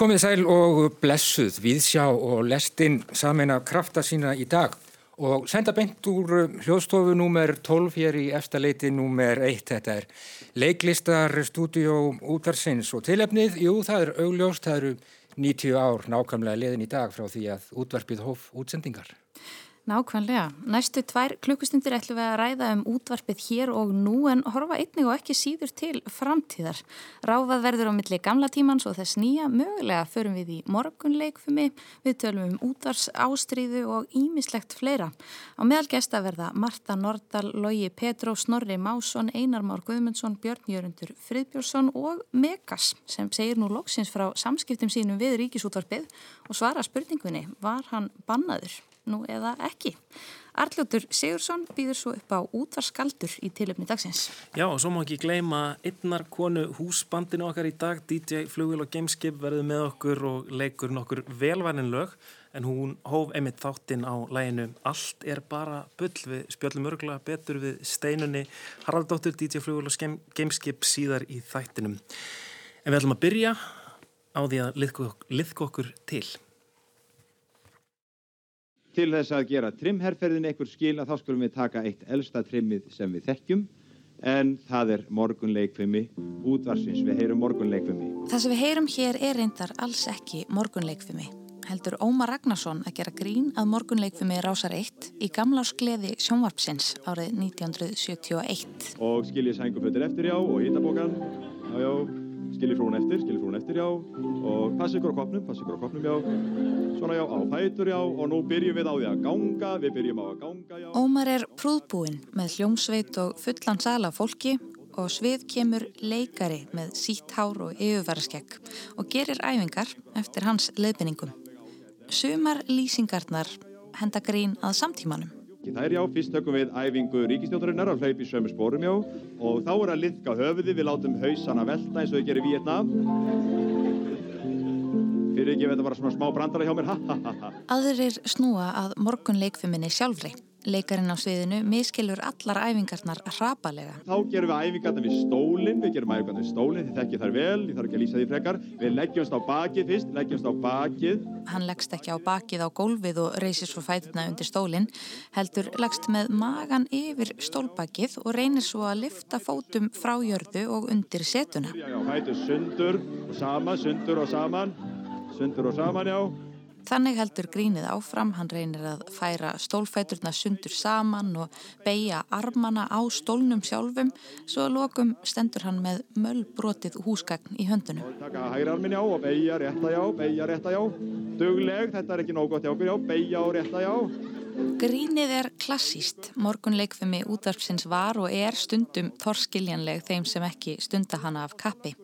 Komið sæl og blessuð, viðsjá og lestin samin af krafta sína í dag og senda beint úr hljóðstofu númer 12 hér í efstaleiti númer 1. Þetta er leiklistar stúdíó útvarsins og tilefnið, jú það er augljóst, það eru 90 ár nákvæmlega liðin í dag frá því að útvarpið hóf útsendingar. Nákvæmlega. Næstu tvær klukkustundir ætlum við að ræða um útvarpið hér og nú en horfa einnig og ekki síður til framtíðar. Ráfað verður á milli gamla tímans og þess nýja mögulega förum við í morgunleikfumi, við tölum um útvars ástríðu og ímislegt fleira. Á meðal gesta verða Marta Nordal, Lógi Petró, Snorri Másson, Einar Már Guðmundsson, Björn Jörundur Friðbjörnsson og Megas sem segir nú loksins frá samskiptum sínum við ríkisútvarpið og svara spurningunni var hann bannaður? Nú eða ekki. Arljótur Sigursson býður svo upp á útvarskaldur í tilöfni dagsins. Já, og svo má ekki gleyma einnar konu húsbandinu okkar í dag, DJ Flugil og Gameskip verður með okkur og leikur nokkur velvænin lög en hún hóf einmitt þáttinn á læginu Allt er bara bull við spjöllum örgulega betur við steinunni Haraldóttur, DJ Flugil og Gameskip síðar í þættinum. En við ætlum að byrja á því að liðka okkur til. Til þess að gera trimherferðin einhver skil að þá skulum við taka eitt elsta trimmið sem við þekkjum en það er morgunleikfimi útvarsins, við heyrum morgunleikfimi. Það sem við heyrum hér er reyndar alls ekki morgunleikfimi. heldur Ómar Ragnarsson að gera grín að morgunleikfumi Rásar 1 í gamla skleði sjónvarpsins árið 1971. Og skiljið sængufötur eftir já og hitabókan. Já, já, skiljið frún eftir, skiljið frún eftir já. Og passi ykkur á kopnum, passi ykkur á kopnum já. Svona já, á fætur já. Og nú byrjum við á því að ganga, við byrjum á að ganga já. Ómar er prúðbúinn með hljómsveit og fullan sala fólki og svið kemur leikari með sítt hár og yfirvaraskegg og gerir æfingar eftir hans leiðbyningum. Sumar lýsingarnar henda grín að samtímanum. Það er já, fyrst tökum við æfingu ríkistjóttarinnar að hlaupa í sömu spórum já. Og þá er að liðka höfuði, við látum hausana velta eins og við gerum í Vietnam. Fyrir ekki, þetta var svona smá brandara hjá mér. Aðrir snúa að morgunleikfuminni sjálfri. Leikarinn á sviðinu miskilur allar æfingarnar hrapalega. Þá gerum við æfingarna við stólinn, við gerum æfingarna við stólinn, þið þekkið þar vel, ég þarf ekki að lýsa því frekar. Við leggjumst á bakið fyrst, leggjumst á bakið. Hann leggst ekki á bakið á gólfið og reysir svo fæturna undir stólinn, heldur leggst með magan yfir stólbakið og reynir svo að lifta fótum frá jörðu og undir setuna. Já, fætur sundur og saman, sundur og saman, sundur og saman, já. Þannig heldur grínið áfram, hann reynir að færa stólfæturna sundur saman og beigja armana á stólnum sjálfum, svo að lokum stendur hann með möllbrotið húsgagn í höndunum. Og taka hægra armin já og beigja rétta já, beigja rétta já. Dugleg, þetta er ekki nóg gott hjá okkur já, beigja og rétta já. Grínið er klassíst. Morgunleikfumi útvarpsins var og er stundum þorskiljanleg þeim sem ekki stunda hana af kappi.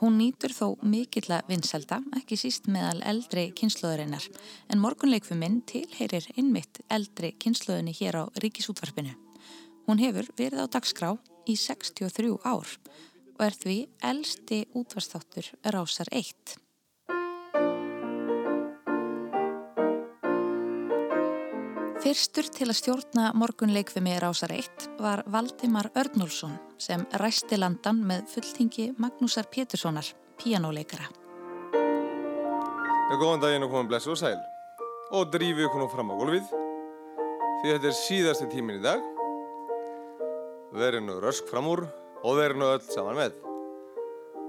Hún nýtur þó mikill að vinselda, ekki síst meðal eldri kynnslóðurinnar, en morgunleikfuminn tilheyrir innmitt eldri kynnslóðinni hér á ríkisútvarpinu. Hún hefur verið á dagskrá í 63 ár og er því eldsti útvarstáttur Rásar 1. Fyrstur til að stjórna morgunleikfumi Rásar 1 var Valdimar Örnólfsson sem ræsti landan með fulltingi Magnúsar Péturssonar, píanóleikara. Já, góðan daginn og komin blessu og sæl. Og drífi ykkur nú fram á gólfið því þetta er síðasti tímin í dag. Verið nú rösk fram úr og verið nú öll saman með.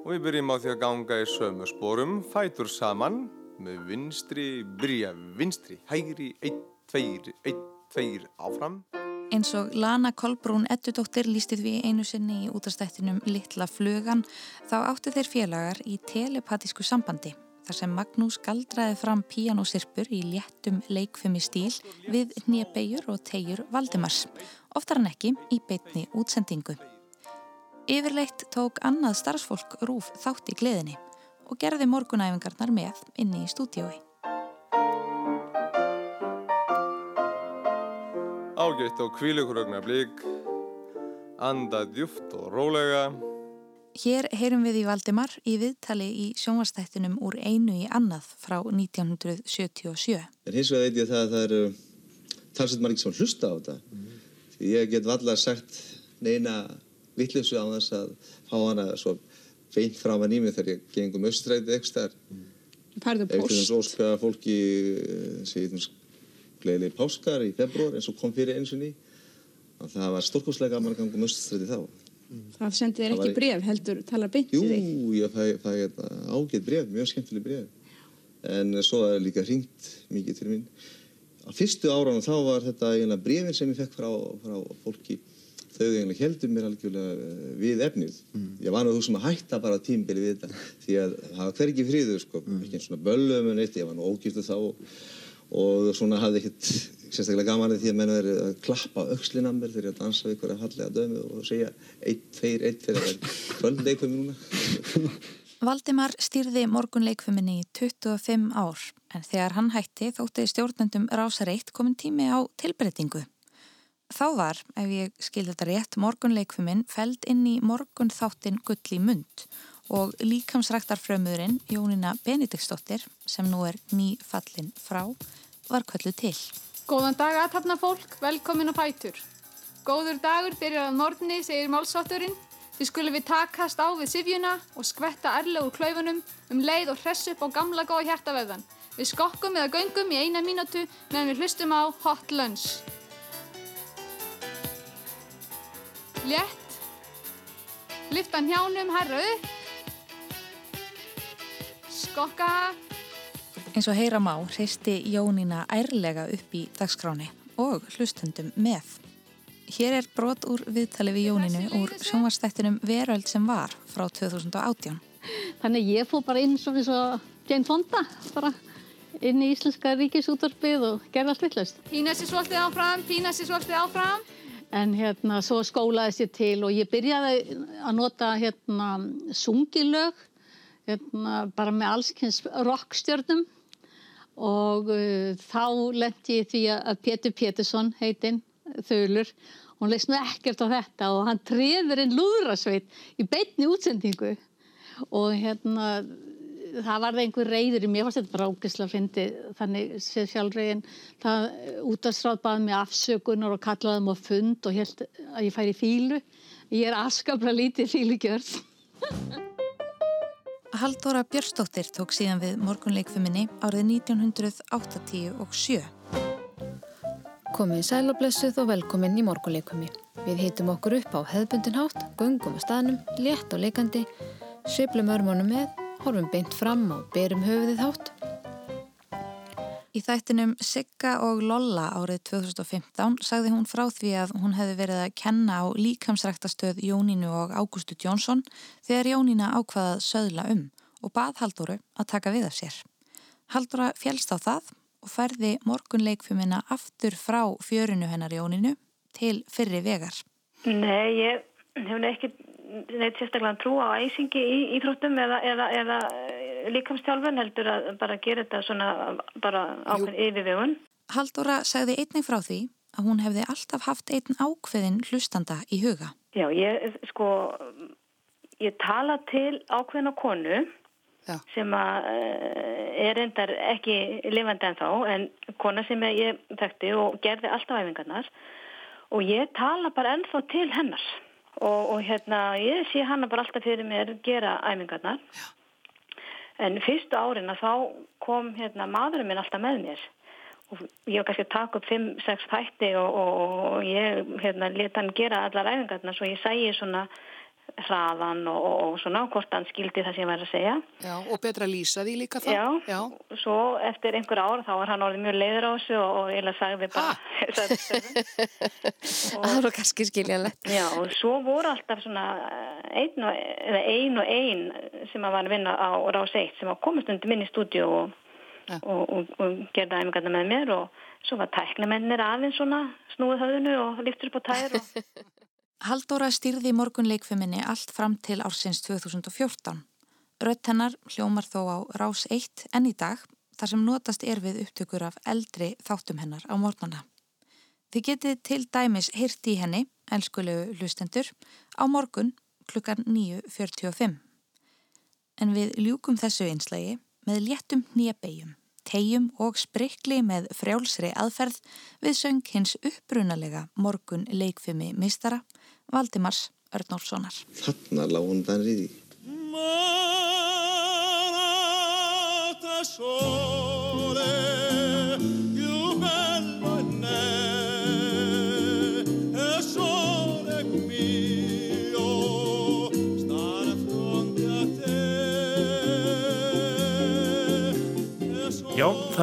Og við byrjum á því að ganga í sömu spórum fætur saman með vinstri, byrja vinstri hægri, einn, tveir, einn, tveir áfram Eins og Lana Kolbrún Ettudóttir lísti því einu sinni í útastættinum Littla flugan þá áttu þeir félagar í telepatísku sambandi þar sem Magnús galdraði fram píanósirpur í léttum leikfumi stíl við nýjabegjur og tegjur Valdimars, oftar en ekki í beitni útsendingu. Yfirleitt tók annað starfsfólk rúf þátt í gleðinni og gerði morgunæfingarnar með inni í stúdiói. Ágætt og hvíl ykkur augna blík anda djúft og rólega Hér heyrum við í Valdimar í viðtali í sjónvastættinum úr einu í annað frá 1977. En hins vegar veit ég það að það eru talsett margir sem hlusta á þetta. Því ég get vallar sagt neina vittlinsu á þess að fá hana svo feint fram að nými þegar ég gengum austrætið ekstar. Færðu Ef til post. þess óska fólki síðan gleðileg páskar í februar eins og kom fyrir eins og ný. Það var stórkoslega gaman að ganga um austrætið þá. Það sendi þér Það ekki bref, heldur talar beint Jú, í þig. ég fæ, fæ hérna, ágætt bref, mjög skemmtileg bref. En svo er líka hringt mikið til mín. Á fyrstu áraðum þá var þetta brefin sem ég fekk frá, frá fólki. Þau eiginlega heldur mér algjörlega eh, við efnið. Ég var nú þú sem að hætta bara tímbili við þetta. Því að það var hvergi friður, sko. Ekki eins svona böllum en eitt. Ég var nú ógýrstu þá og, og svona hafði ekkert sérstaklega gaman því að menn verið að klappa öxlina mér þegar ég dansa við hverja fallega dömu og segja eitt, tveir, eitt fyrir að kvöldleikum núna. Valdimar stýrði morgunleikfuminni í 25 ár en þegar hann hætti þótti stjórnendum Rásar 1 komin tími á tilbreytingu. Þá var, ef ég skil þetta rétt, morgunleikfumin feld inn í morgun þáttin gull í mund og líkamsræktarfrömuðurinn Jónina Benediktsdóttir sem nú er ný fallin frá var köllu til. Góðan dag aðtapna fólk, velkomin á fætur. Góður dagur byrjar að morgunni, segir málsátturinn. Þið skulum við takast á við sifjuna og skvetta erlega úr klaufunum um leið og hress upp á gamla góða hjartaveðan. Við skokkum eða göngum í eina mínútu meðan við hlustum á Hot Lunch. Létt. Lyfta njánum herra upp. Skokka. Eins og heyra má hreisti Jónína ærlega upp í dagskráni og hlustundum með. Hér er brot úr viðtali við Jónínu úr sjónvarstættinum Veröld sem var frá 2018. Þannig ég fór bara inn svona eins og Jane Fonda, bara inn í Íslenska ríkisútvarpið og gerði allt vittlust. Pína sér svolítið áfram, pína sér svolítið áfram. En hérna, svo skólaði sér til og ég byrjaði að nota hérna sungilög, hérna bara með allskynns rockstjörnum. Og uh, þá lendi ég því að Pétur Pétursson heitinn, þölur, hún leist nú ekkert á þetta og hann treður inn lúðrasveit í beinni útsendingu. Og hérna það var það einhver reyður í mér. Fannst þetta bara ógislega fyndi þannig séð sjálfregin það útastráð baði mig afsökunar og kallaði mig á fund og held að ég færi fílu ég er askaplega lítið fílugjörð Halldóra Björnsdóttir tók síðan við morgunleikfuminni árið 1987. Komið sælablessuð og velkomin í morgunleikumi. Við heitum okkur upp á hefðbundin hátt, göngum að staðnum, létt og leikandi, sveiflum örmónum með, horfum beint fram og berum höfuðið hátt. Í þættinum Sigga og Lolla árið 2015 sagði hún frá því að hún hefði verið að kenna á líkamsræktastöð Jónínu og Ágústu Jónsson þegar Jónína ákvaðað söðla um og bað Halldóru að taka við af sér. Halldóra fjælst á það og færði morgunleikfumina aftur frá fjörinu hennar Jónínu til fyrri vegar. Nei, ég hef ekki neitt sérstaklega trú á æsingi í íþróttum eða, eða, eða líkamstjálfun heldur að bara gera þetta svona bara ákveðin yfirvegun. Halldóra sagði einnig frá því að hún hefði alltaf haft einn ákveðin hlustanda í huga. Já, ég sko, ég tala til ákveðina konu Já. sem að er reyndar ekki lifandi en þá en kona sem ég þekkti og gerði alltaf æfingarnar og ég tala bara ennþá til hennar og, og hérna ég sé hana bara alltaf fyrir mér gera æfingarnar. Já. En fyrstu árin að þá kom hérna, maðurinn minn alltaf með mér og ég var kannski að taka upp 5-6 þætti og, og, og ég hérna, leta hann gera allar æfingarna svo ég sæði svona hraðan og, og svona hvort hann skildi það sem ég væri að segja. Já, og betra lýsa því líka þá. Já, Já. svo eftir einhver ár þá var hann orðið mjög leiður á þessu og, og ég sagði bara Það voru kannski skiljanlegt. Já, og svo voru alltaf svona einn og, eða ein sem að var að vinna á Rás 1 sem var komist undir minni stúdíu og, ja. og gerði æfingarna með mér og svo var tæknumennir aðeins svona snúið höfðinu og liftur upp á tær og Halldóra stýrði morgunleikfiminni allt fram til ársins 2014. Rött hennar hljómar þó á rás 1 enn í dag þar sem notast er við upptökur af eldri þáttum hennar á morgnana. Þið getið til dæmis hýrt í henni, elskulegu hlustendur, á morgun klukkan 9.45. En við ljúkum þessu einslægi með léttum nýjabegjum, tegjum og sprikli með frjálsri aðferð við söng hins upprunalega morgun leikfimi mistara Valdimars Örnólfssonar. Þarna lág hún þann riði. Já, það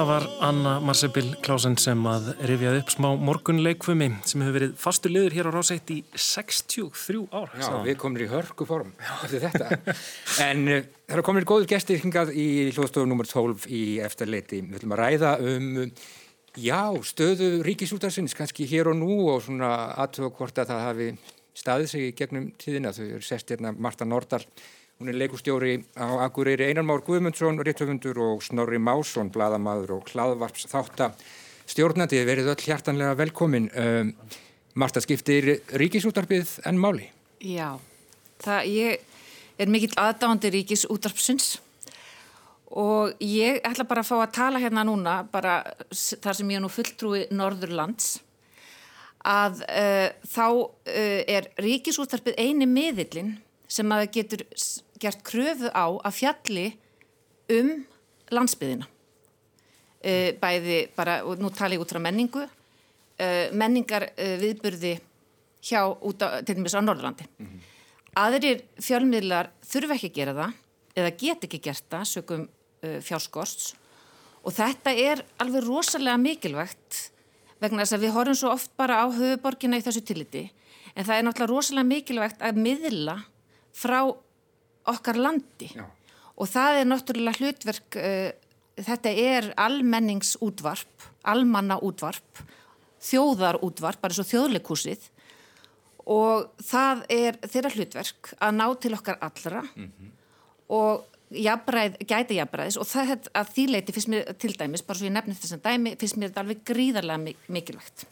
var Anna Marsebil Klásen sem að rifjaði upp smá morgunleikfumi sem hefur verið fastur liður hér á Ráseitt í 63 ár. Já, sá. við komum í hörku form eftir þetta. en uh, það er komin góður gestir hingað í hljóðstofu nr. 12 í eftirleiti. Við ætlum að ræða um, já, stöðu ríkisútarsins, kannski hér og nú og svona aðtöða hvort að það hafi staðið sig gegnum tíðina. Þau eru sest hérna Marta Nordal Hún er leikustjóri á Akureyri Einar Már Guðmundsson, réttöfundur og Snorri Másson, bladamadur og hlaðvarps þáttar stjórnandi. Verið öll hjartanlega velkomin. Um, Marta, skiptir ríkisútarpið enn máli? Já, það ég er mikill aðdáðandi ríkisútarpsins og ég ætla bara að fá að tala hérna núna, bara þar sem ég nú fulltrúi Norðurlands, að uh, þá uh, er ríkisútarpið eini miðillin sem að getur gert kröfu á að fjalli um landsbyðina. Uh, bæði bara, og nú tala ég út frá menningu, uh, menningar uh, viðburði hjá út á, til dæmis á Norðurlandi. Mm -hmm. Aðrir fjölmiðlar þurfa ekki að gera það eða get ekki gert það sögum fjárskosts og þetta er alveg rosalega mikilvægt vegna þess að við horfum svo oft bara á höfuborgina í þessu tilliti en það er náttúrulega rosalega mikilvægt að miðla frá okkar landi Já. og það er náttúrulega hlutverk uh, þetta er almenningsútvarp almannaútvarp þjóðarútvarp, bara svo þjóðleikúsið og það er þeirra hlutverk að ná til okkar allra mm -hmm. og jafnræð, gæti jafnræðis og það að því leiti finnst mér til dæmis, bara svo ég nefnir þess að dæmi, finnst mér þetta alveg gríðarlega mikilvægt.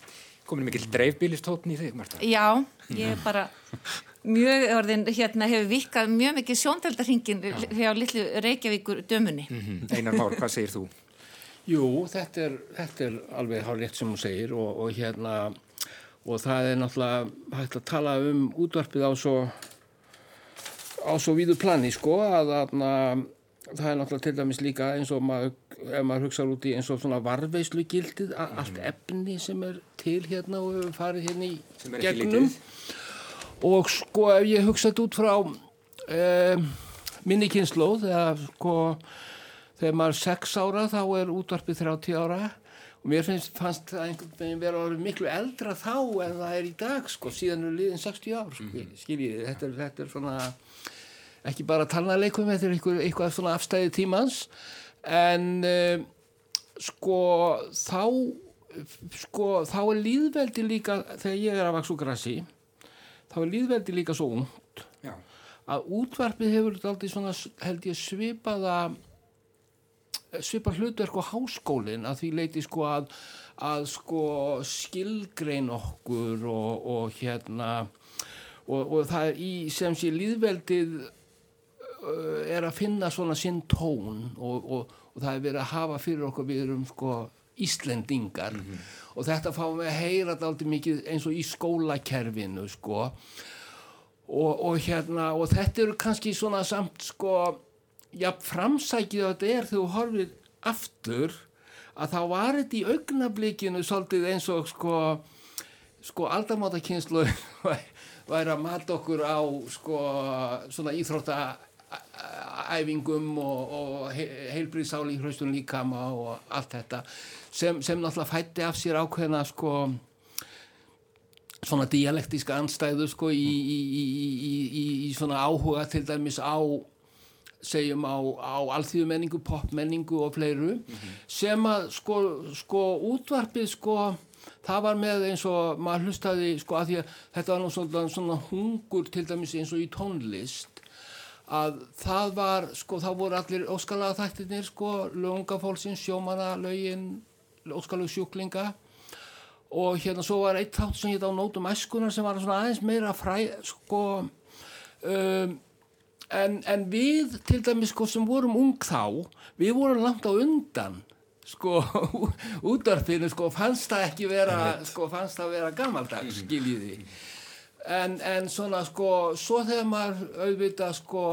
Komin mikil dreifbílistótn í þig, Marta? Já, ég er bara mjög orðin, hérna hefur vikað mjög mikið sjóndeldarhingin hjá litlu Reykjavíkur dömunni. Mm -hmm. Einar Már, hvað segir þú? Jú, þetta er, þetta er alveg hálf rétt sem hún segir og, og hérna og það er náttúrulega hægt að tala um útvarpið á svo á svo víðu plani sko að, að það er náttúrulega til dæmis líka eins og maður, ef maður hugsaður út í eins og svona varveislu gildið mm. allt efni sem er til hérna og hefur farið hérna í gegnum og sko ef ég hugsaði út frá eh, minni kynnslóð eða sko þegar maður er 6 ára þá er útvarpið 30 ára. Og mér finnst, fannst það einhvern veginn vera miklu eldra þá en það er í dag sko, síðan er liðin 60 ár sko, mm -hmm. skiljið, þetta, þetta er svona ekki bara talnaleikum þetta er eitthvað, eitthvað svona afstæði tímans. En uh, sko þá sko þá er líðveldi líka þegar ég er að vaks úr grassi þá er líðveldi líka svo ungt Já. að útvarpið hefur aldrei svona held ég svipaða svipar hlutverk á háskólinn að því leiti sko að, að sko skilgrein okkur og, og hérna og, og það er í sem sé líðveldið uh, er að finna svona sinn tón og, og það er verið að hafa fyrir okkur við erum sko Íslendingar mm -hmm. og þetta fáum við að heyra alltaf mikið eins og í skólakerfinu sko og hérna og þetta eru kannski svona samt sko já, framsækið að þetta er þegar þú horfið aftur að þá var þetta í augnablikinu svolítið eins og sko sko aldamátakynslu væri að mata okkur á sko svona íþróttaæfingum og, og heilbríðsáli í hraustun líkama og allt þetta sem, sem náttúrulega fætti af sér ákveðna sko svona dialektíska anstæðu sko í, í, í, í svona áhuga til dæmis á segjum á, á alþýðumenningu, popmenningu og fleiru mm -hmm. sem að sko, sko útvarpið sko það var með eins og maður hlustaði sko að því að þetta var nú svona, svona hungur til dæmis eins og í tónlist að það var sko þá voru allir óskalaða þættirnir sko lögungafólksins, sjómana, lögin óskaluð sjúklinga. Og hérna svo var eitt þátt sem hétt á nótum æskunar sem var svona aðeins meira fræ sko um en, en við til dæmis sko sem vorum ung þá við vorum langt á undan sko útvarfinu sko fannst það ekki vera sko fannst það vera gammaldags skiljiði en, en svona sko svo þegar maður auðvitað sko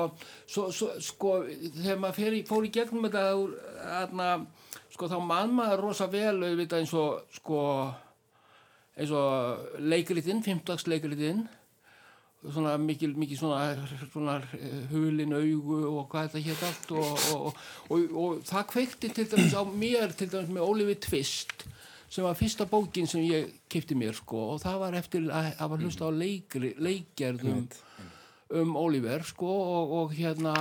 svo, svo, sko þegar maður í, fór í gegnum þetta aðna, sko þá mann maður rosa vel auðvitað eins og sko eins og leikritinn, 15. leikritinn svona mikil, mikil svona, svona hulin augu og hvað þetta hétt allt og, og, og, og það kveikti til dæmis á mér til dæmis með Oliver Twist sem var fyrsta bókin sem ég kipti mér sko og það var eftir að var hlusta á leikri, leikgerðum um Oliver sko og hérna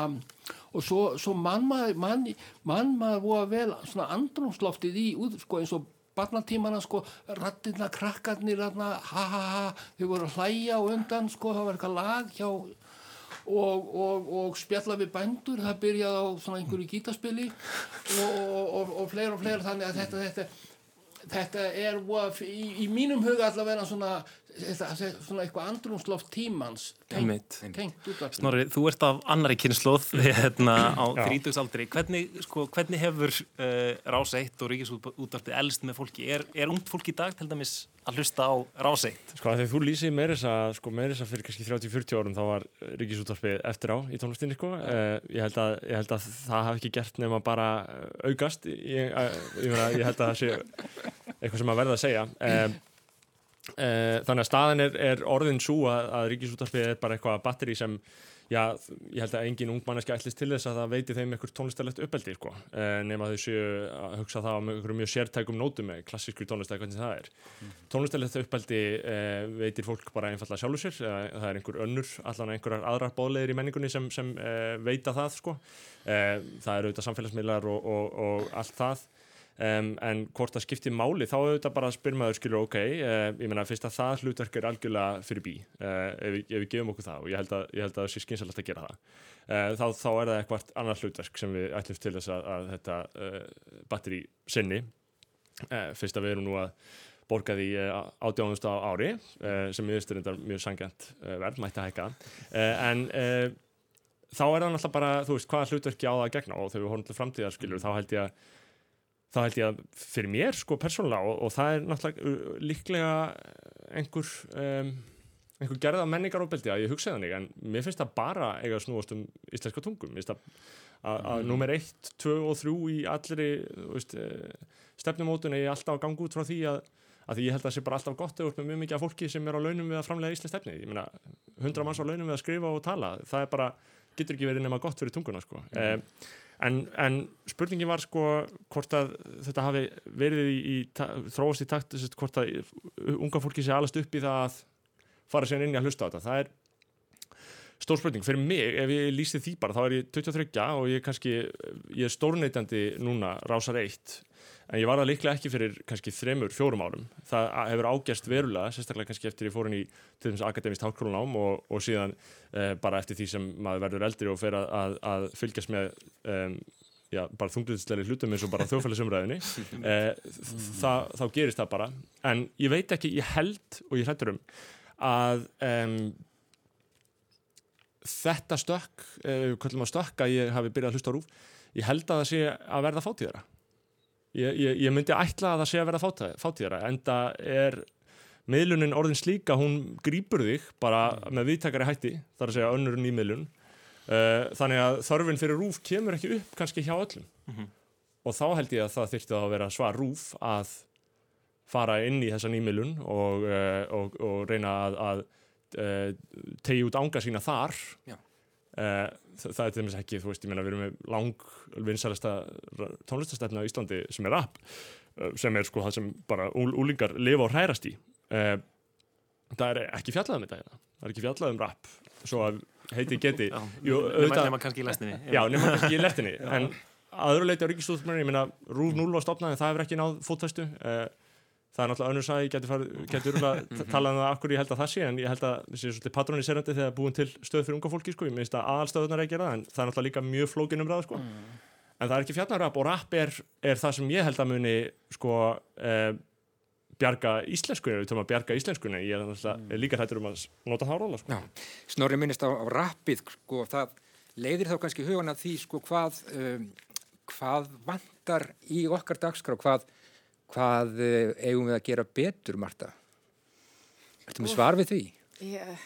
og svo, svo mann maður mann, mann maður voru vel svona andrumsloftið í sko eins og barnatímana sko, rattirna, krakkarnir ha ha ha, þau voru að hlæja og undan sko, það var eitthvað lag hjá og, og, og spjalla við bændur, það byrjaði á svona einhverju gítaspili og, og fleira og fleira þannig að þetta, þetta, þetta er í, í mínum huga allavega svona svona eitthvað andrumsloft tímans tengt, tengt útvarpinu. Snorri, þú ert af annari kynnslóð hérna á þrítugsaldri hvernig, sko, hvernig hefur uh, Rás 1 og Ríkisútvarpið elst með fólki? Er, er ungt fólk í dag til dæmis að hlusta á Rás 1? Sko þegar þú lýsið með þess að sko, með þess að fyrir kannski 30-40 árum þá var Ríkisútvarpið eftir á í tónlistinni sko. uh, ég, held að, ég held að það hafi ekki gert nema bara augast ég, uh, ég, ég held að það sé eitthvað sem að verða að segja um, Uh, þannig að staðan er, er orðin svo að, að ríkisúttarpið er bara eitthvað batteri sem, já, ég held að engin ungmanneski ætlist til þess að það veiti þeim eitthvað tónlistarlegt uppeldi, sko, uh, nema þau séu að hugsa það á einhverjum mjög sértækum nótum með klassísku tónlistæði, hvernig það er. Mm. Tónlistarlegt uppeldi uh, veitir fólk bara einfallega sjálfur sér, það er einhver önnur, allan einhverjar aðrar bóðlegir í menningunni sem, sem veita það, sko. Það eru auðvitað samfélagsmiðlar og, og, og allt það. Um, en hvort það skiptir máli þá auðvitað bara spyr maður skilur ok uh, ég menna fyrst að það hlutverk er algjörlega fyrir bí uh, ef, ef við gefum okkur það og ég held að, ég held að það sé skynsalegt að gera það. Uh, þá, þá er það eitthvað annar hlutverk sem við ætlum til þess að, að þetta batteri sinni. Fyrst að við erum nú að borga því átjáðumst á ári sem við styrir þetta mjög sangjant verð mætti að hækka en þá er það náttúrulega bara þú veist hvaða hlutverki á það að gegna og þegar við horfum til framtíðar skilur þá held ég að þá held ég að fyrir mér sko persónulega og, og það er náttúrulega uh, líklega einhver um, einhver gerða menningar ofbeldi að ég hugsa þannig en mér finnst það bara eiga að snúast um íslenska tungum það að mm. nummer 1, 2 og 3 í allri eh, stefnumótun er alltaf að ganga út frá því að, að því ég held að það sé bara alltaf gott eða með mjög mikið af fólki sem er á launum við að framlega íslensk stefni ég meina 100 manns á launum við að skrifa og tala það er bara, getur ekki verið nema gott fyrir tunguna sko mm. eh, En, en spurningin var sko hvort að þetta hafi verið í, í þróast í takt hvort að unga fólki sé allast upp í það að fara sér inn í að hlusta á þetta. Það er stór spurning. Fyrir mig, ef ég lýsti því bara þá er ég 23 og ég er kannski ég er stórneitandi núna rásar eitt en ég var það líklega ekki fyrir kannski þremur, fjórum árum. Það hefur ágerst verulega, sérstaklega kannski eftir ég fór inn í til dæmis akademist háskólanám og, og síðan eh, bara eftir því sem maður verður eldri og fer að, að, að fylgjast með um, já, bara þungluðsleiri hlutum eins og bara þjóðfælisumræðinni eh, þá gerist það bara. En ég veit ekki, ég held og ég hrættur um að um, þetta stökk, eh, hvernig maður stökk að ég hafi byrjað að hlusta á rúf ég held að það sé að verða fátíðara Ég, ég, ég myndi ætla að það sé að vera fátíðara en það er miðlunin orðin slíka, hún grýpur þig bara mm. með viðtakari hætti þar að segja önnur nýmiðlun uh, þannig að þörfin fyrir rúf kemur ekki upp kannski hjá öllum mm -hmm. og þá held ég að það þyrti að vera svar rúf að fara inn í þessa nýmiðlun og, uh, og, og reyna að, að uh, tegi út ánga sína þar Já það er til dæmis ekki, þú veist, ég meina við erum með lang vinsalesta tónlistastefna á Íslandi sem er rap uh, sem er sko það sem bara úlingar lifa og hrærast í. Uh, það er ekki fjallað um þetta hérna. það er ekki fjallað um rap svo að heiti geti nema kannski í lestinni. Já, nema kannski í lestinni en aðruleiti á Ríkistúðsmjörni, ég meina Rúf 0 var stopnað en það hefur ekki náð fótfæstu það er náttúrulega önnur sæði, getur talað um það akkur ég held að það sé, en ég held að það sé svolítið patroniserandi þegar búin til stöð fyrir unga fólki sko, ég minnst að aðalstöðunar er að gera það en það er náttúrulega líka mjög flókin um ræð sko. mm. en það er ekki fjarnarrap og rap er, er það sem ég held að muni sko eh, bjarga íslenskunni, við töfum að bjarga íslenskunni ég er mm. líka hættur um að nota það rála sko. Snorri minnist á, á rapið sko, það leiðir þá kannski hugan að því sko hvað um, hvað hvað eh, eigum við að gera betur, Marta? Ertu með svar við því? Ég,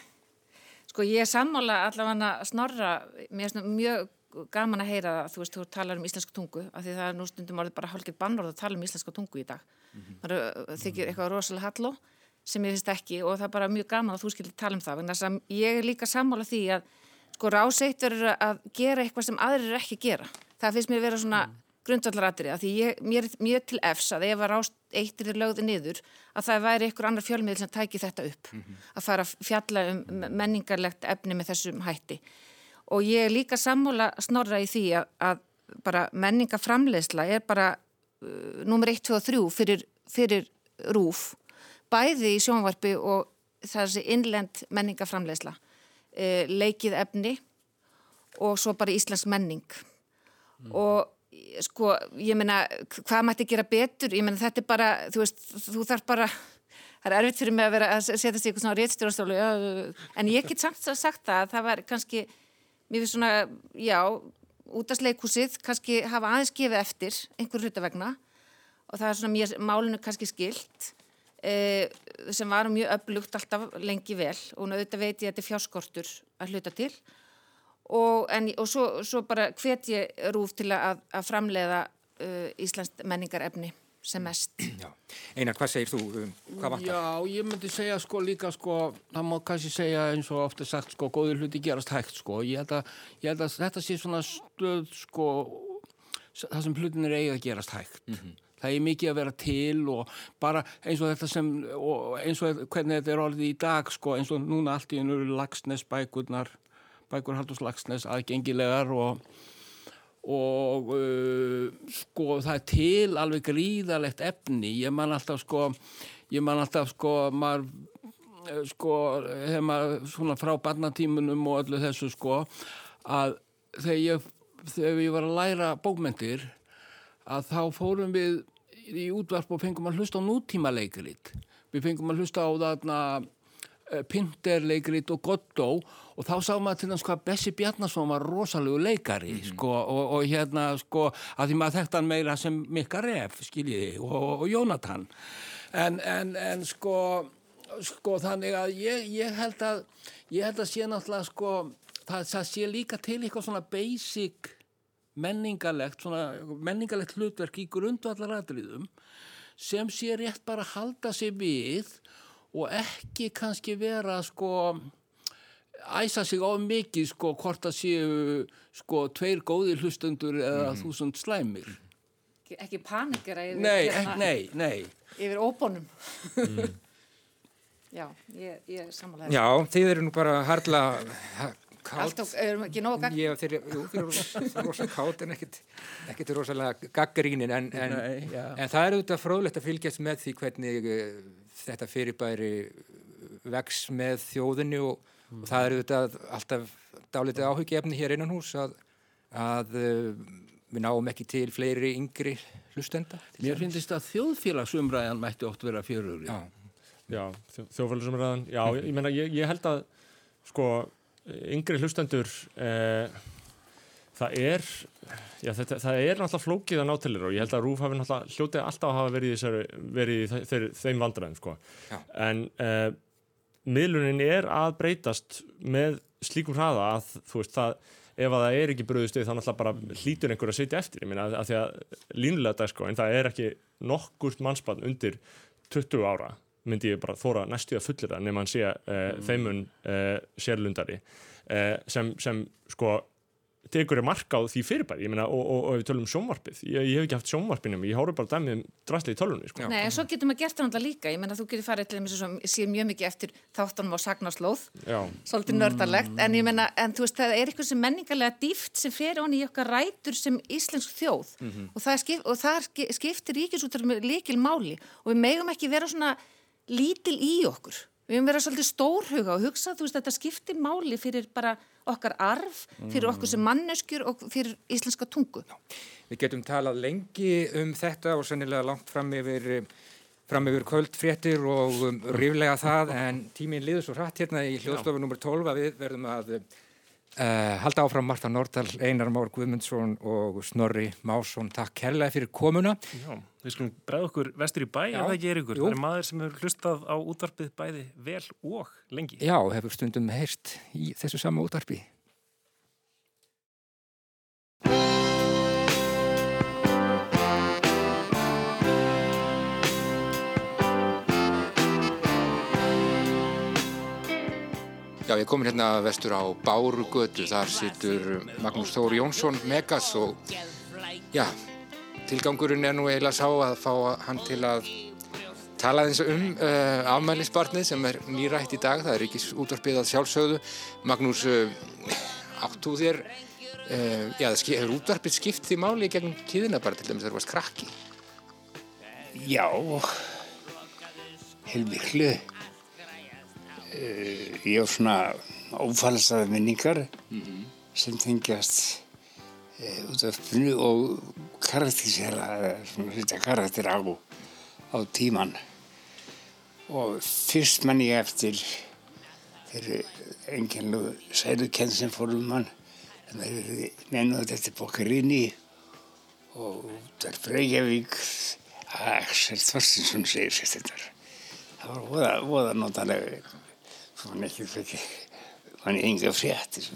sko ég er sammála allavega að snorra, mér er mjög gaman að heyra það, þú veist, þú talar um íslensku tungu, af því það er nú stundum orðið bara hálfgeitt bannord að tala um íslensku tungu í dag. Mm -hmm. Það þykir eitthvað rosalega halló sem ég finnst ekki og það er bara mjög gaman að þú skilji tala um það, en þess að ég er líka sammála því að sko ráseitt verður að gera eitthvað sem aðrir ekki gera. Það finnst mér að vera svona mm grundvallaratrið að því ég, mér, mér til efs að ef að rást eittir er lögði niður að það væri einhver annar fjölmiðl sem tæki þetta upp mm -hmm. að fara að fjalla um menningarlegt efni með þessum hætti og ég er líka sammála snorra í því að, að bara menningaframlegsla er bara uh, nummer 1, 2 og 3 fyrir, fyrir rúf bæði í sjónvarpi og þessi innlend menningaframlegsla uh, leikið efni og svo bara íslensk menning mm. og sko, ég meina, hvað mætti gera betur? Ég meina, þetta er bara, þú veist, þú þarf bara, það er erfitt fyrir mig að vera að setja sig eitthvað svona réttstjórastólu, en ég get samt sagt það að það var kannski, mér finnst svona, já, út af sleikúsið, kannski hafa aðeins gefið eftir einhver hlutavegna og það er svona mér málinu kannski skilt eh, sem var mjög öflugt alltaf lengi vel. Og auðvitað veit ég að þetta er fjárskortur að hluta til. og, en, og svo, svo bara hvet ég rúf til að, að framleiða uh, Íslands menningarefni sem mest. Já. Einar, hvað segir þú? Um, hvað vantar? Já, ég myndi segja sko líka sko, það má kannski segja eins og ofta sagt sko, góður hluti gerast hægt sko. Ég held að, ég held að þetta sé svona stöð sko, það sem hlutin er eigið að gerast hægt. Það er mikið að vera til og bara eins og þetta sem, og eins og hvernig þetta er orðið í dag sko, eins og núna allt í ennur lagsnes bækurnar, bækur Haldurs lagsnes aðgengilegar og og uh, sko það er til alveg gríðalegt efni. Ég man alltaf sko ég man alltaf sko maður uh, sko þegar maður svona frá barnatímunum og öllu þessu sko að þegar ég, þegar ég var að læra bókmentir að þá fórum við í útvarp og fengum að hlusta á nútíma leikrit við fengum að hlusta á þarna Pinterleikrit og Goddo og þá sá maður til þess hvað Bessi Bjarnason var rosalegu leikari sko, og, og hérna sko að því maður þekkt hann meira sem Mikka Ref skiljiði og, og Jónatan. En, en, en sko sko þannig að ég, ég held að ég held að sé náttúrulega sko það, það sé líka til eitthvað svona basic menningalegt svona menningalegt hlutverk í grundvallaratriðum sem sé rétt bara að halda sig við og ekki kannski vera sko æsa sig of mikið sko hvort að séu sko tveir góðir hlustundur eða Mhm. þúsund slæmir Ekki, ekki panikera yfir, Nei, hérna, ek- nei, nei yfir óbónum. Já, ég, ég sammála Já, þið eru nú bara harla ha- kátt. Alltaf, erum ekki nógu gagn? Ég og þeir, eru rosa- kátt en ekkit, ekkit rosalega gaggrínin en, en, Nei, en það er auðvitað fróðlegt að fylgjast með því hvernig uh, þetta fyrirbæri vex með þjóðinni og, og það er auðvitað alltaf dálítið áhugjefni hér innan hús að, að uh, við náum ekki til fleiri yngri hlustenda. Mér finnst að þjóðfélagsumræðan mætti oft vera fjörugri Já. Já, þjó, þjóðfélagsumræðan, já, ég, ég meina, ég, ég held að, sko, yngri hlustendur, eh, það er, já, þetta, það er náttúrulega flókið að ná til þér og ég held að Rúf hafi náttúrulega hljótið alltaf að hafa verið í, þessari, verið þeir, þeim vandræðum, sko. Já. En eh, miðlunin er að breytast með slíkum hraða að, þú veist, það, ef að það er ekki bröðust þá náttúrulega bara hlýtur einhver að sitja eftir, ég meina, að, að því að línulega þetta, sko, en það er ekki nokkurt mannspann undir 20 ára myndi ég bara þóra næstu að fullir það nema hann sé uh, þeimun uh, sérlundari uh, sem, sem sko tekur ég marka á því fyrirbæri, meina, og, og, og við tölum um sjónvarpið, ég, ég hef ekki haft sjónvarpinum ég hóru bara dæmið drastlið í tölunni sko. Nei, en svo getur maður gert það líka. Ég menna þú getur farið til þess að sé mjög mikið eftir þáttunum á sagnaslóð, svolítið nördalegt, en ég menna, en þú veist, það er eitthvað sem menningarlega dýft sem fer honni í okkar rætur sem íslensk þjóð Mhm. og það, skip, og það ski- skiptir ríkisúttar með líkil máli og við megum ekki vera svona lítil í okkur. Við höfum verið svolítið stórhuga og hugsa, þú veist, þetta skiptir máli fyrir bara okkar arf, fyrir okkur sem manneskjur og fyrir íslenska tungu. Við getum talað lengi um þetta og sennilega langt fram yfir, fram yfir kvöldfréttir og um, ríflega það en tíminn liður svo hratt hérna í hljóðstofu nr. 12 að við verðum að uh, halda áfram Marta Nordal, Einar Már Guðmundsson og Snorri Másson. Takk kærlega fyrir komuna. Já, við skulum bregða okkur vestur í bæ, Já, það. Það er maður sem hefur hlustað á útvarpið bæði vel og lengi. Já, hefur stundum heyrst í þessu sama útvarpi. Já, ég er komin hérna vestur á Bárugötu, þar situr Magnús Þór Jónsson Megas og já, tilgangurinn er nú eiginlega sá að fá hann til að tala eins um uh, afmælisbarnið sem er nýrætt í dag, það er ekki útvarpið að sjálfsögðu. Magnús, uh, áttu þér, uh, já, það hefur útvarpið skipt því máli í gegnum tíðina bara til dæmis þegar þú varst krakki? Já, heilmiklu. Uh, ég á svona ófalsaða minningar sem tengjast uh, út af spunu og karakterisera, svona setja karakter á, á tíman. Og fyrst mann ég eftir þeirri enginlu sælukenn sem fór um hann, en það er mennuð eftir Bokkarini og það er Breykjavík Axel Þorstinsson segir sér þetta það var voða, voða notalega þannig ekki fyrir þannig enga fréttir.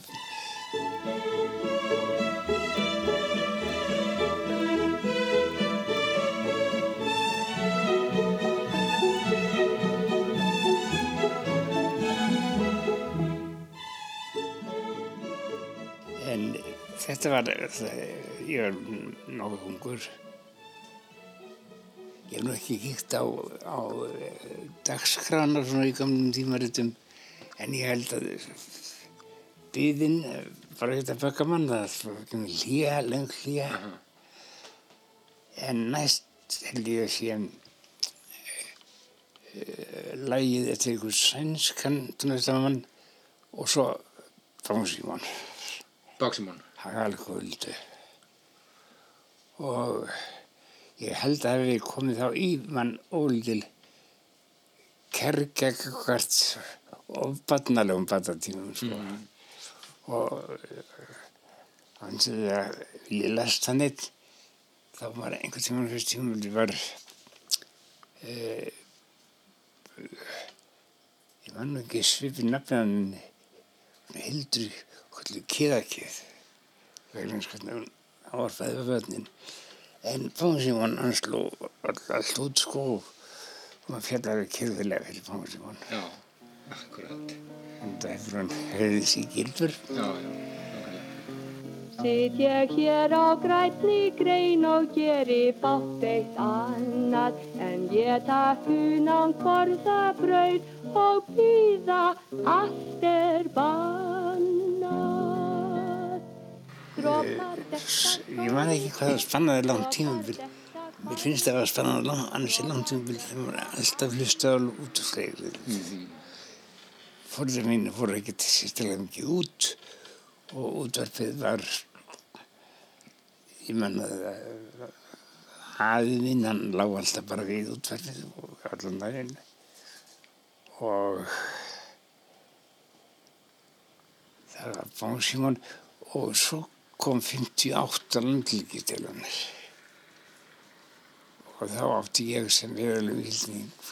En þetta var ég var nokkuð hungur ég hef nú ekki hýtt á, á eh, dagskránar svona í gamlum tímaritum en ég held að byðin bara þetta baka mann það var ekki með hlýja, leng hlýja en næst held ég að sé uh, lægið eftir einhver sænskan tónlistamann og svo Bánsímón Hagalkvöldu og ég held að hefði komið þá í mann ólítil kergegakvart og barnalegum batatímum sko. og þannig að ég las það neitt. Þá var einhvern tíma fyrst tíma það var e, ég var nú ekki svipið nafnið hildur eins hvernig hún áarfæði við vötnin en Pánsímón hann sló allt út sko. Og maður fjallaði kyrfilega fyrir Pánsímón Já, akkurat. Það hefur hann hefðið sér gilfur Já, já Sitt ég hér á grænni grein og geri fátt eitt annað en ég takk hunan korða brauð og býða allt er bannað. Dropar ég man ekki hvað það spannaði langt tímabil. Mér finnst það að spannaði langt annars er langt tímabil þegar maður er alltaf hlusta á útflegir mm -hmm. Fórður mínu fóru ekki til sérstilega mikið út og útvarpið var ég menna aðið minn hann lág alltaf bara við útvarpið og allan daginn. Og það var Bánsímon og svo kom 58 landlíki til hann og þá átti ég sem veruleg vilning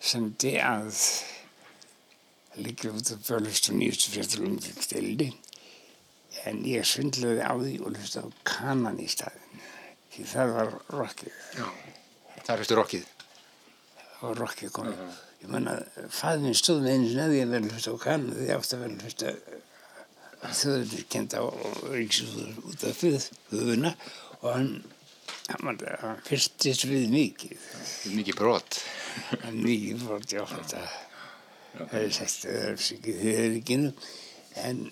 sendi að líka út af börlust og nýjustu fréttur landlíksteli en ég svindlaði á því og hlusta á kanan í staðin því það var rockið. Já, það fyrstu rockið. Það var rockið komið. Uh -huh. ég menna, fæðin stóð með einu sinni að ég verði hlusta á kanan því ég átti að verði hlusta þjóður kent á ríksúður út af höfuna og hann hann, hann fyrstist við mikið. Mikið brot. Mikið brot, já þetta það er sagt það er sikið ekki en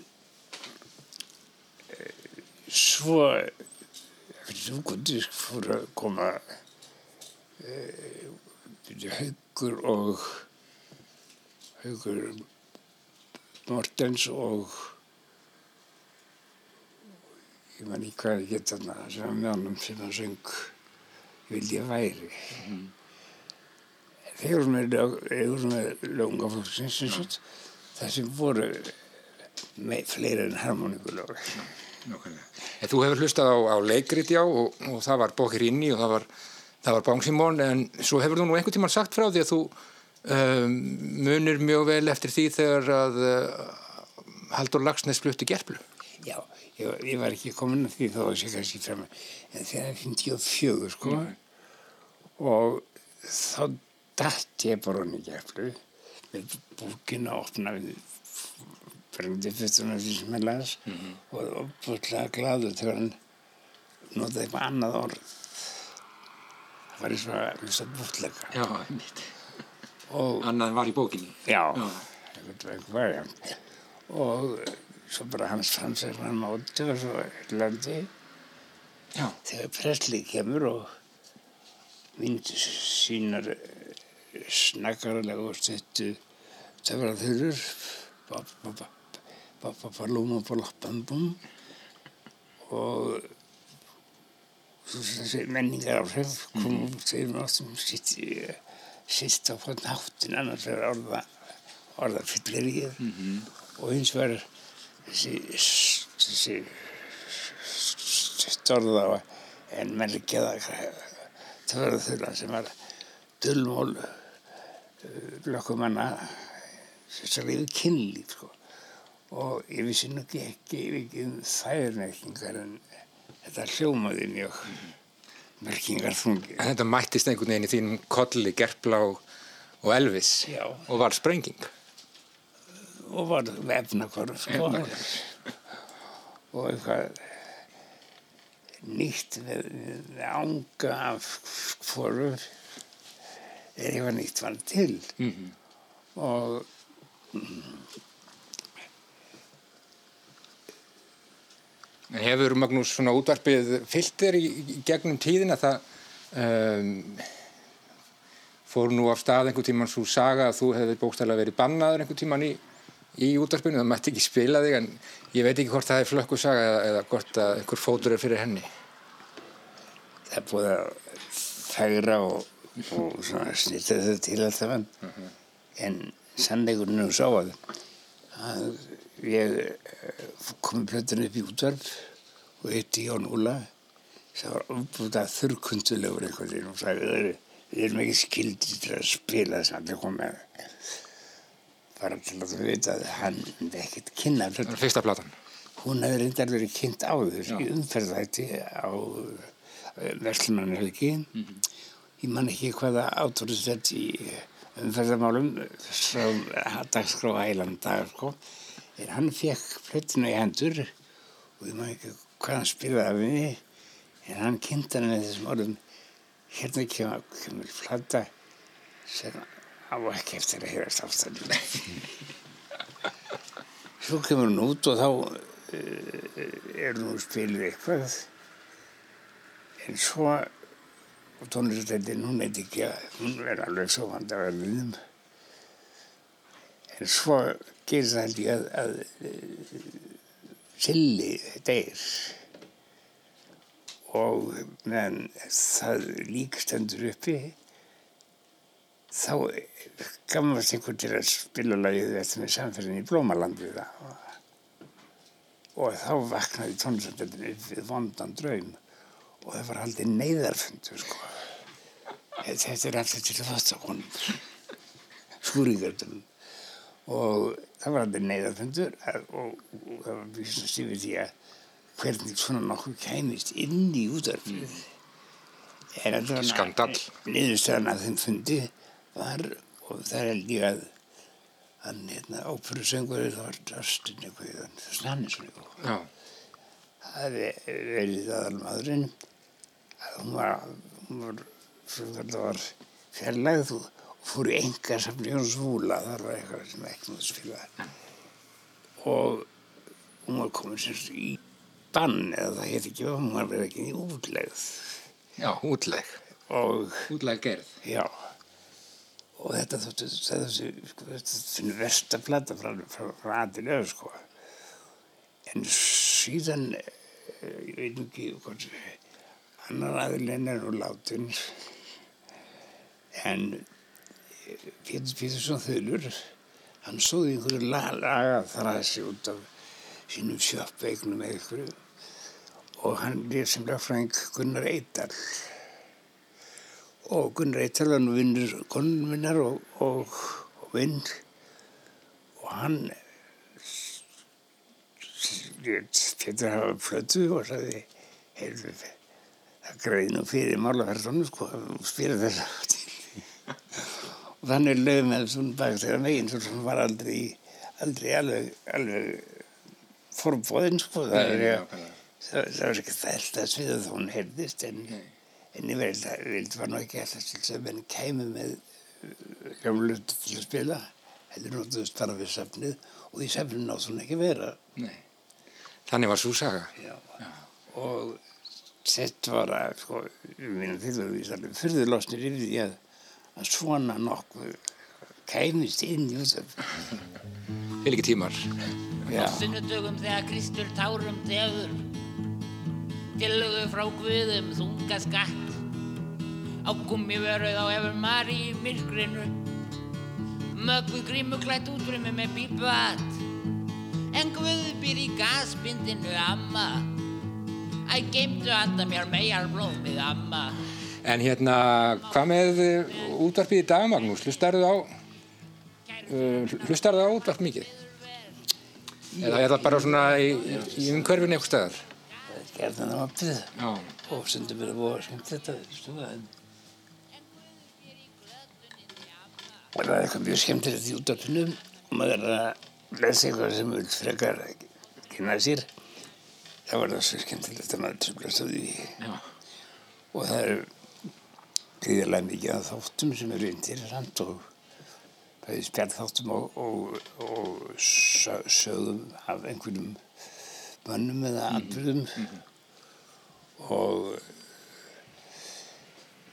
svo eftir úkvöldi fór að koma e, haugur og haugur Mortens og ég man ekki hvað ég get þarna sem með honum sem hann söng ég væri. Mm. þeir voru með, með lögungaflokksins það sem voru með fleira en harmoníkulög. Þú hefur hlustað á, á leikrit já og, og það var Bókir inni og það var, það var Bánsímón en svo hefur þú nú einhvern tíman sagt frá því að þú um, munir mjög vel eftir því þegar að uh, Haldur Lagsnes flutti gerplu. Já, ég, ég var ekki komin að því þá að sé kannski frem en þegar finnst ég á fjögur sko mm. og þá dætt ég bara hann í gerplu með búkinu að opna við fremdi fyrsturna því sem ég las mm -hmm. og uppvöldlega gladur þegar hann notaði eitthvað annað orð. Það var eins og að hlusta bútleika. Já, einmitt. Annað var í bókinni. Já, eitthvað variant og svo bara hans fransar hann mátu og svo landi Já. þegar Presley kemur og myndir sínar snakkarlega og stuttu töfraþurur Papapalúma Balappambum og þessi menningar áhrif kom út þegar við áttum sitt, sitt á hvern háttin annars er orða orðafyllerið mm -hmm. og hins vegar þessi þessi storða en melkeða töfraþurra sem var dullmól lökumanna þessar yfir kynlíf sko og ég vissi nú ekki ekki um þærmerkingar en þetta hljómaði mjög merkingar þungi. En þetta mættist einhvern veginn í þínum kolli, gerpla og, elvis Já. og var sprenging? Og var vefnakvarf sko. og eitthvað nýtt með, ánga af hvoru er eitthvað nýtt var til Mhm. og mm, Hefur Magnús svona útvarpið fyllt þér í, gegnum tíðina það um, fór nú af stað einhver tíman svo saga að þú hefði bókstæðlega verið bannaður einhver tíman í, í útvarpinu, það mætti ekki spila þig en ég veit ekki hvort það er flökku saga eða, eða hvort að einhver fótur er fyrir henni. það er búið að færa og, og svona snýta þau til alltaf en, en sannleikurinn er sá að, að ég eh, kom í plötun upp í útvarp og hitti Jón Úla sem var uppbútað þurrkundulegur einhvern veginn og sagði "Við erum- við erum ekki skildir til að spila þess að allir komið bara til að þú veit að hann myndi ekkert kynna. Hún hefði reyndar verið kynnt áður í umferðætti á Vestlumannhelgi. Ég man ekki hvaða átórisett í umferðamálum frá dagskrá ælanda sko. en hann fekk plötinu í hendur og ég man ekki hvað hann spilaði af henni en hann kynnt hann með þessum orðum. Hérna kemur, kemur flata sem á ekki eftir að heyrast ástæðinu svo kemur hún út og þá uh, er hún spiluð eitthvað. En svo og tónlistættin hún veit ekki að hún er alveg svo vandaverðinum en svo gerir það held ég að, að uh, Silli deyr og meðan það lík stendur uppi þá gammast einhvern til að spila lagið eftir með samferðin í Blómalandi það. Og þá vaknaði tónlistættin upp við vondan draum og það var haldið neyðarfundur sko. Þetta er alltaf til þáttakonum, skúringöldum og það var haldið neyðarfundur og, og það var vísnast yfir því að hvernig svona nokkuð kæmist inn í útvarfið. En Skandall. Niðurstaðan að þeim fundi var og það held ég að hann hérna óperusöngur það var Dustin eitthvað, Snannisson eitthvað Já. það hefði verið aðalmaðurinn að hún var, var, var fjarlægð og fór í enga safni Jóns Vúla, þar var eitthvað sem ekki múið spila og hún var komin sérst í bann eða það heit ekki, hún var verið ekki í útlegð Já, útleg. og útleg gerð. Já, og þetta þóttu, þessi, sko, versta plata frá, frá, frá aðilega, sko. En síðan, eh, ég veit ekki hvort, annar aðilegin er nú látin, en Pétur Pétursson Þölur, hann sóði einhverju la- laga þræsi út af sínum sjöppveignum eða einhverju og hann er sem lagfræðing Gunnar Eidal og Gunnar Eital var nú vinnur konun minnar og, og, og vinn og hann getur hafa plötu og sagði heyrðu, það greiði nú fyrir málaferðunum sko og spyrir þess og þannig lögum með svona bak þegar megin svo sem var aldrei aldrei alveg, alveg forbóðin sko það, Nei, er, það, það var ekki þellt að sviða þá hún heyrðist en En ég veit að vildi var nú ekki alltaf sem henni kæmi með hljómlut til að spila. Þetta notuðust bara við safnið og í safnið nátt hún ekki vera. Nei. Þannig var svo saga. Já. Og þetta var að, sko, alveg fyrðulosnir yfir því að, að svona nokkuð kæmist inn í þessu. Vil ekki tímar. Já. Sunnudögum þegar Kristur tárum tefur Tillögu frá Guðum þunga skatt Á gummi verið á efur Mari í myrkrinu Mögguð grímu klætt útrými með bípat En Guð býr í gasbindinu amma Æ, geimdu handa mér megar blómið amma En hérna, hvað með uh, útvarpið í dag, Magnús? Hlustarðu á, uh, hlustarðu á útvarp mikið? Eða er það bara svona í, í umhverfinu eitthvað staðar? Gerðan á appið. Já. Og stundum er að búa skemmt þetta, það. Og það er eitthvað mjög skemmtilegt í útvarpinu og maður er að lesa eitthvað sem vil frekar kynna sér. Það var það svo skemmtilegt að maður tröflast á því. Já. Og það er gríðarlega mikið af þáttum sem eru interessant og bæði spjallþáttum og, og, og sö- sögum af einhverjum mönnum eða atbyrðum og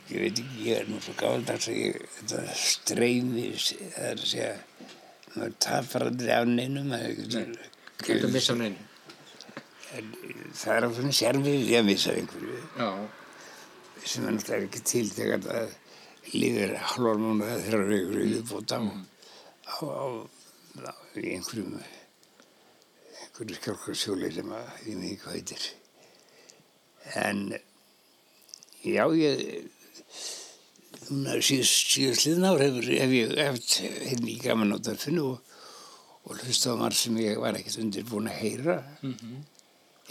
ég veit ekki, ég er nú svo gáðdags að ég, þetta streymi, það er að segja, maður tapar aldrei af neinum. Ekki að missa af neinu. En það er ákveðin sérfið við að missa einhverju. Já. Sem er náttúrulega ekki til þegar það lifir halvar núna eða þeirra vikur í viðbót á, á, á, á einhverjum, einhverju skjálkarsjóli sem að ég með ekki heitir. En já, ég, núna síðust, síðust liðn ár hefur, hef ég heft hérna í gaman á dörfinu og, og hlusta á marg sem ég var ekkert undirbúin að heyra.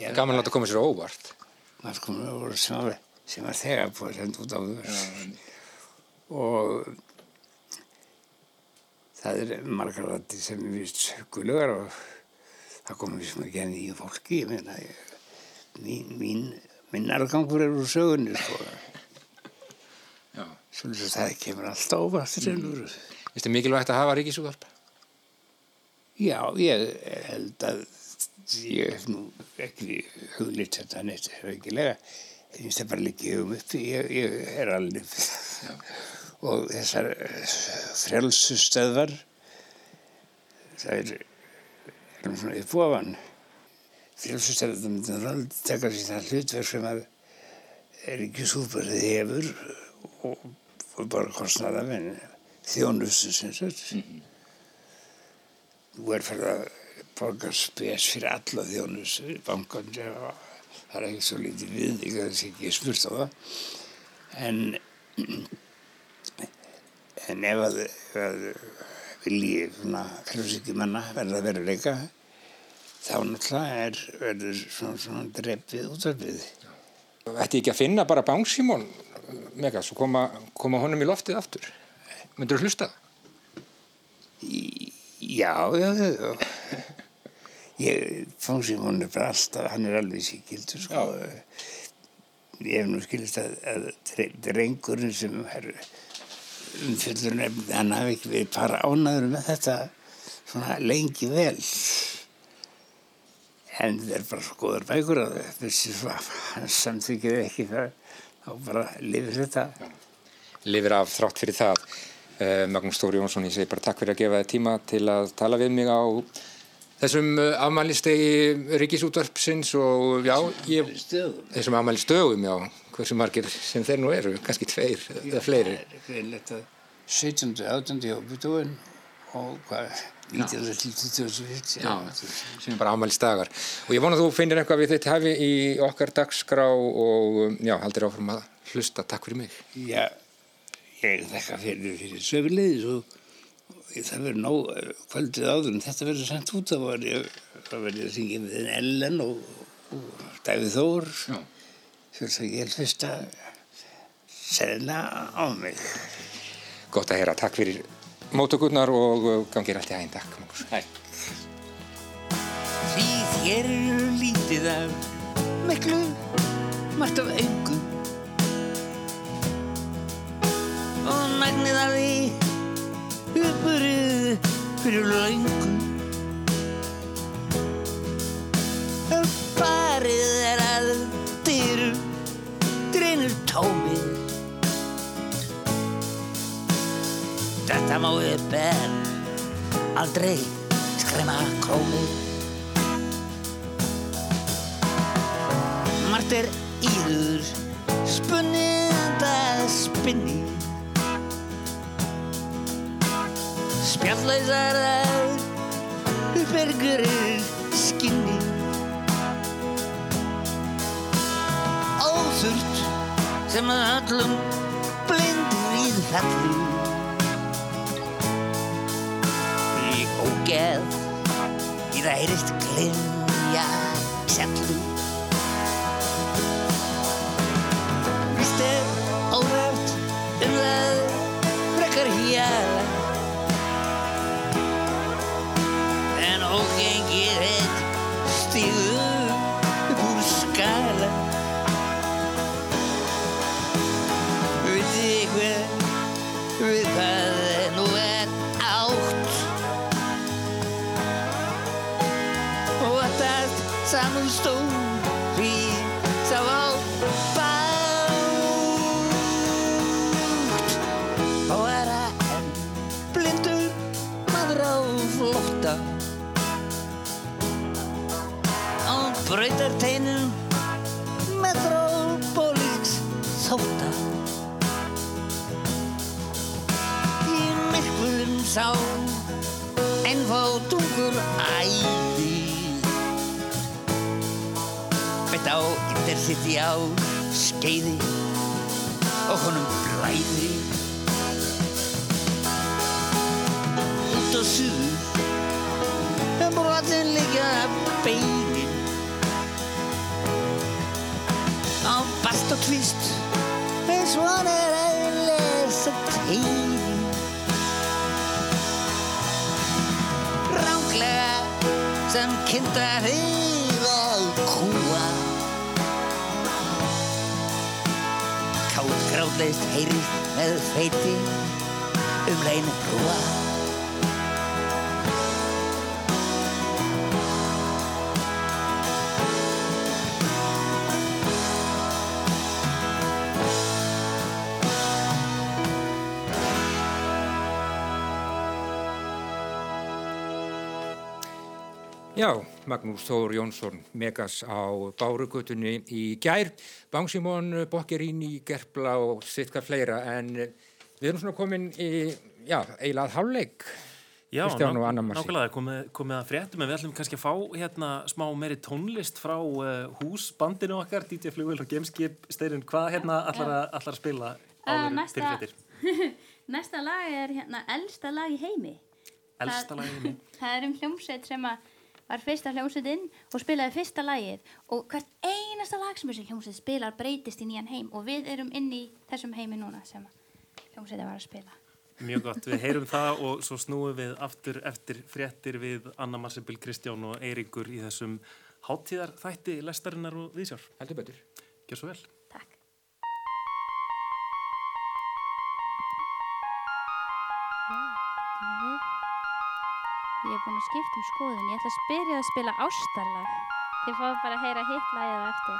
Já, Gaman að þetta koma sér óvart. Marg komið óvart sem sem var þegar búið að senda út á þau. Og það er margar rætti sem ég vist guðlegar og það komið sem ekki enn í fólki. Ég meina, mín, mín, minn argangur er úr sögunni, sko. Já. Svolítið að það kemur alltaf óvart til mm. Finnst þið mikilvægt að hafa ríkisútvarp? Já, ég held að ég hef nú ekki huglitt þetta neitt haugilega. Ég finnst það bara líka um uppi, ég, ég er alveg. Og þessar frjálsustöðvar, það er, er svona uppofan. Frjálsustöðvar, það myndir alveg taka sér það hlutverk sem að er ekki súparið hefur og, og bara kostnaða þjónustu sem sagt. Nú er fyrir að borga spes fyrir alla þjónustu, bankan, það er ekki svo lítið við, ég hef ekki spurt á það. En, en ef að, að vilji svona frjálsíkjumanna verða veruleika, þá náttúrulega er, verður svona, svona drefið útvarfið. Ætti ekki að finna bara Bánsímón Megas og koma, koma honum í loftið aftur? Myndur þú hlusta? Já, já, já, Fónsímón er bara alltaf, hann er alveg síkildur, sko. Ég hef nú skilist að, að dre- drengurinn sem er umfjöllur nefnd, hann hafi ekki verið bara ánaður með þetta svona lengi vel. En þetta er bara svo góðar bækur að þessi samþykir ekki það, þá bara lifir þetta. Lifir af þrátt fyrir það. Uh, Magnús Stóri Jónsson, ég segi bara takk fyrir að gefa þið tíma til að tala við mig á þessum uh, afmælistegi ríkisútvarpsins og já, ég, þessum afmælistögum, já, hversu margir sem þeir nú eru, kannski tveir eða fleiri. Það er greinlegt að 17. 18. hóputúin og hvað, 19. til 2040. Já, sem er bara afmælistagar. Og ég vona að þú finnir eitthvað við þitt hefi í okkar dagskrá og já, haldir áfram að hlusta. Takk fyrir mig. Já, ég þakka fyrir fyrir söfulegis og, og það verður nóg eh, kvöldið áður en þetta verður sendt út ég, það verður að syngja með þinn Ellen og, og Davíð Þór fyrir það ég fyrst að selna á mig. Gott að heyra. Takk fyrir mótökurnar og uh, gangið allt í hæginn. Takk. Því þér eru lítið af miklu, margt af engu og nægnið af því uppurðu fyrir löngu. Farið er að dyru dreinur tómið. Þetta má upp en aldrei skrema krómið Margt er íður spunnið að spinni Spjalllausar að uppbergurir skinni. Óþurft sem að öllum blindir í fallu Í ógeð í það heyrist glimja sellu Á intercity á skeiði og honum blæði. Út á suður um brotin liggja beinin á bast og tvist eins og hann er að lesa tegin ránglega sem kynnta heið grátleist heyrist með feiti um leinu brúa. Já, Magnús Þór Jónsson, Megas á Bárugutunni í gær, Bangsimón, Bokkerín Gerpla og sitkar fleira. En við erum svona komin í, já, eilað hálfleik, Já, ná- nákvæmlega, komið, komið að fréttum en við ætlum kannski að fá hérna smá meiri tónlist frá uh, húsbandinu okkar, DJ Flugvel og Gameskip Steirinn, hvað hérna allar að, allar að spila Uh, áður næsta, fyrir fréttir? næsta lag er hérna elsta lag í heimi. Elsta lag í heimi. Það er um hljómsveit sem að var fyrsta hljómsveitin og spilaði fyrsta lagið og hvert einasta lag sem þessi hljómsveit spilar breytist í nýjan heim og við erum inn í þessum heimi núna sem hljómsveitin var að spila. Mjög gott, við heyrum það og svo snúum við aftur eftir fréttir við Anna Marsibil, Kristján og Eiríkur í þessum háttíðar þætti lestarinnar og viðsjár. Heldur betur. Gjör svo vel. Ég er búin að skipta um skoðun. Ég ætla að spyrja að spila ástarlag. Þið fáið bara að heyra hitt lagið á eftir.